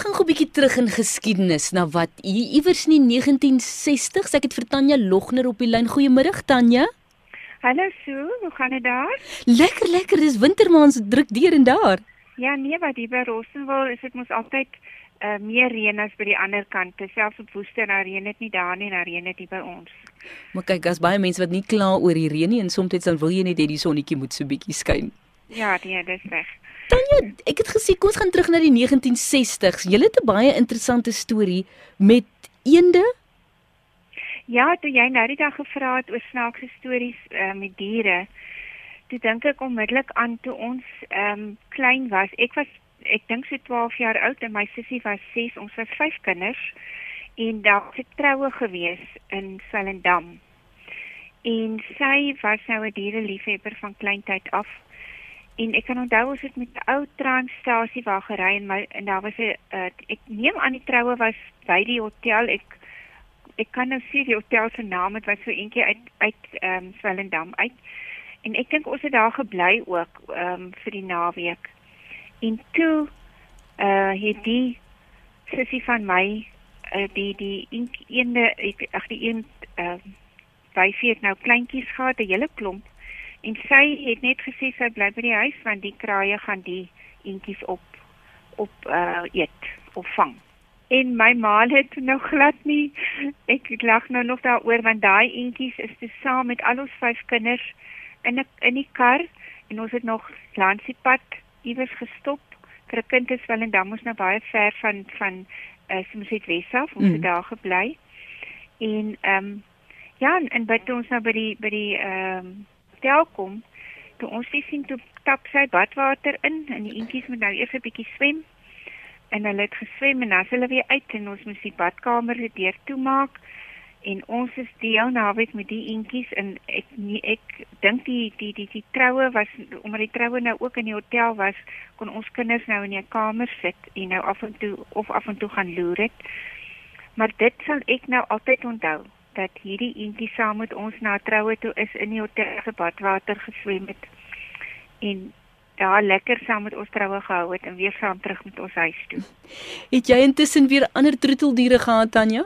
gaan gou 'n bietjie terug in geskiedenis na wat hier iewers in die 1960s. Ek het vir Tanya Logner op die lyn. Goeiemôre Tanya. Hallo Sue, hoe gaan dit daar? Lekker, lekker. Dis wintermaand, druk deur en daar. Ja, nee, wat hier by Rossenwil is dit mos altyd uh, meer reën as by die ander kant. Selfs op Woester nou reën dit nie daar nie, nou reën dit hier by ons. Maar kyk, daar's baie mense wat nie kla oor die reën nie en soms dan wil jy net hê die sonnetjie moet so bietjie skyn. Ja, nee, dis reg. Tanya, ek het gesê kom ons gaan terug na die 1960s. Jy het 'n baie interessante storie met eende. Ja, toe jy nou die dag gevra het oor snaakse stories uh, met diere, toe dink ek onmiddellik aan toe ons ehm um, klein was. Ek was ek dink so 12 jaar oud en my sussie was 6. Ons was vyf kinders en daar was 'n troue gewees in Swellendam. En sy was nou 'n diereliefhebber van kleintyd af. En ek kan onthou ons het met 'n ou treinstasie waar gery en my en daar was 'n uh, ek neem aan die troue was by die hotel. Ek ek kan nou sien die hotel se naam, dit was so eentjie uit uit ehm um, Swellendam uit. En ek dink ons het daar gebly ook ehm um, vir die naweek. En toe uh het die sussie van my uh, die die eende ag die een uh wyfie het nou kleintjies gehad, 'n hele klomp. En sy het net gesê sy bly by die huis want die kraaie gaan die eentjies op op uh eet of vang. En my ma het nou glad nie ek lag nou nog daaroor want daai eentjies is te saam met al ons vyf kinders in 'n in die kar en ons het nog landsiepad iewers gestop. Krikkend is wel en dan moes nou baie ver van van uh, soms het Wesaf ons mm. het daar gebly. En ehm um, ja, en by ons nou by die by die ehm um, hotel kom, toe ons sien toe tap sy badwater in en die eentjies moet nou eers 'n bietjie swem. En hulle het geswem en dan hulle weer uit en ons moes die badkamer se deur toemaak. En ons is deel naweek met die eentjies en ek nie ek dink die die die die troue was omdat die troue nou ook in die hotel was kon ons kinders nou in 'n kamer sit en nou af en toe of af en toe gaan loer het. Maar dit sal ek nou altyd onthou dat hierdie eentjie saam met ons na troue toe is in die hotel se badwater geswem het en daar lekker saam met ons troue gehou het en weer saam terug met ons huis toe. Het jy intussen weer ander troeteldiere gehad Tanya?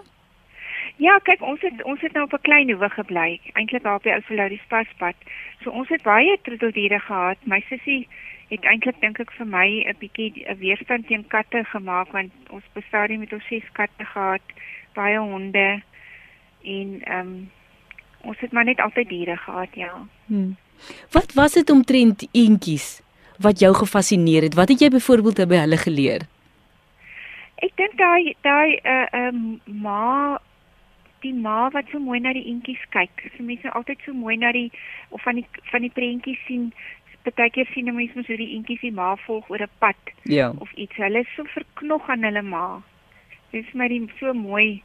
Ja, kyk, ons het ons het nou op 'n klein hoewe gebly, eintlik daar op die Oudtshoorn paspad. So ons het baie troeteldiere gehad. My sussie het eintlik dink ek vir my 'n bietjie 'n weerstand teen katte gemaak want ons besaadie met ons ses katte gehad, baie honde en ehm um, ons het maar net altyd diere gehad, ja. Hmm. Wat was dit omtrent eentjies wat jou gefassineer het? Wat het jy byvoorbeeld by hulle geleer? Ek dink daai daai 'n uh, 'n um, ma die ma wat so mooi na die eentjies kyk. So mense altyd so mooi na die of van die van die prentjies sien. Partykeer sien mense mos hoe die eentjies die ma volg oor 'n pad. Ja. Of iets. Hulle is so verknog aan hulle ma. Dit is my die so mooi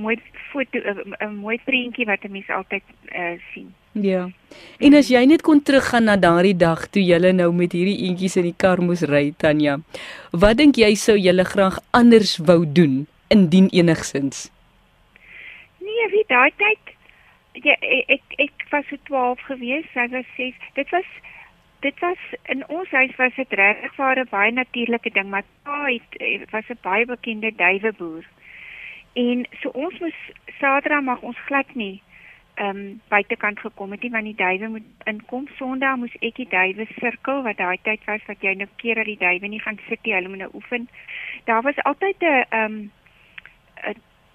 mooi foto 'n mooi prentjie wat 'n mens altyd uh, sien. Ja. En as jy net kon teruggaan na daardie dag toe jy nou met hierdie eentjies in die kar moes ry, Tanya. Wat dink jy sou jy graag anders wou doen indien enigsins? Nee, wie daai tyd ja, ek ek was so 12 gewees, sy was 6. Dit was dit was in ons huis was dit regtig 'n baie natuurlike ding, maar pa het eh, was 'n baie bekende duiweboer. En so ons moes Saterdag mag ons glad nie ehm um, buitekant gekom het nie want die duwe moet inkom. Sondag moes ek die duwe sirkel wat daai tyd was wat jy nou keer dat die duwe nie gaan sit nie, hulle moet nou oefen. Daar was altyd 'n ehm um,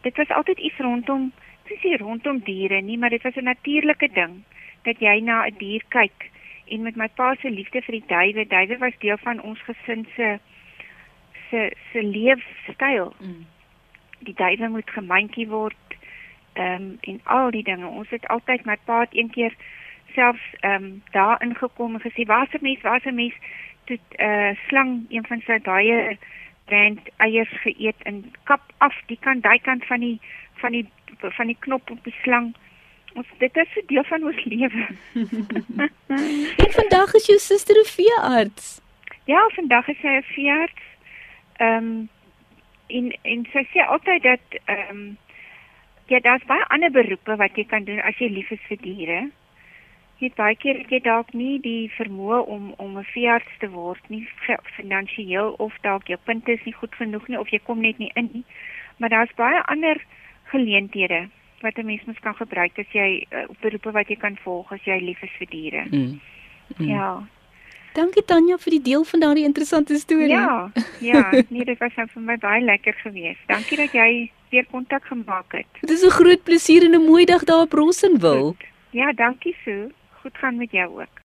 dit was altyd iets rondom dis nie rondom diere nie, maar dit was 'n natuurlike ding dat jy na 'n die dier kyk. En met my pa se liefde vir die duwe, duwe was deel van ons gesin se se se leefstyl. Mm. Die duwe moet gemandjie word ehm um, en al die dinge. Ons het altyd my pa het een keer selfs ehm um, daar ingekom en gesê, "Waar's 'n mens? Waar's 'n mens?" Toe 'n uh, eh, slang een van sy baie brand eiers geëet en kap af die kant, daai kant van die van die van die knop op die slang. Ons dit is 'n deel van ons lewe. en vandag is jou suster 'n veearts. Ja, vandag is sy 'n veearts. Ehm um, en en sy sê altyd dat ehm um, ja, daar's baie ander beroepe wat jy kan doen as jy lief is vir diere. Net baie keer het jy dalk nie die vermoë om om 'n veearts te word nie finansiëel of dalk jou punte is nie goed genoeg nie of jy kom net nie in nie. Maar daar's baie ander geleenthede wat 'n mens mens kan gebruik as jy uh, beroepe wat jy kan volg as jy lief is vir diere. Mm. Mm. Ja. Dankie Tanya vir die deel van daardie interessante storie. Ja. Ja, nee, dit was nou vir my baie lekker geweest. Dankie dat jy weer kontak gemaak het. Dit is 'n groot plesier en 'n mooi dag daar op Rossenwil. Ja, dankie Sue. Goed gaan met jou ook.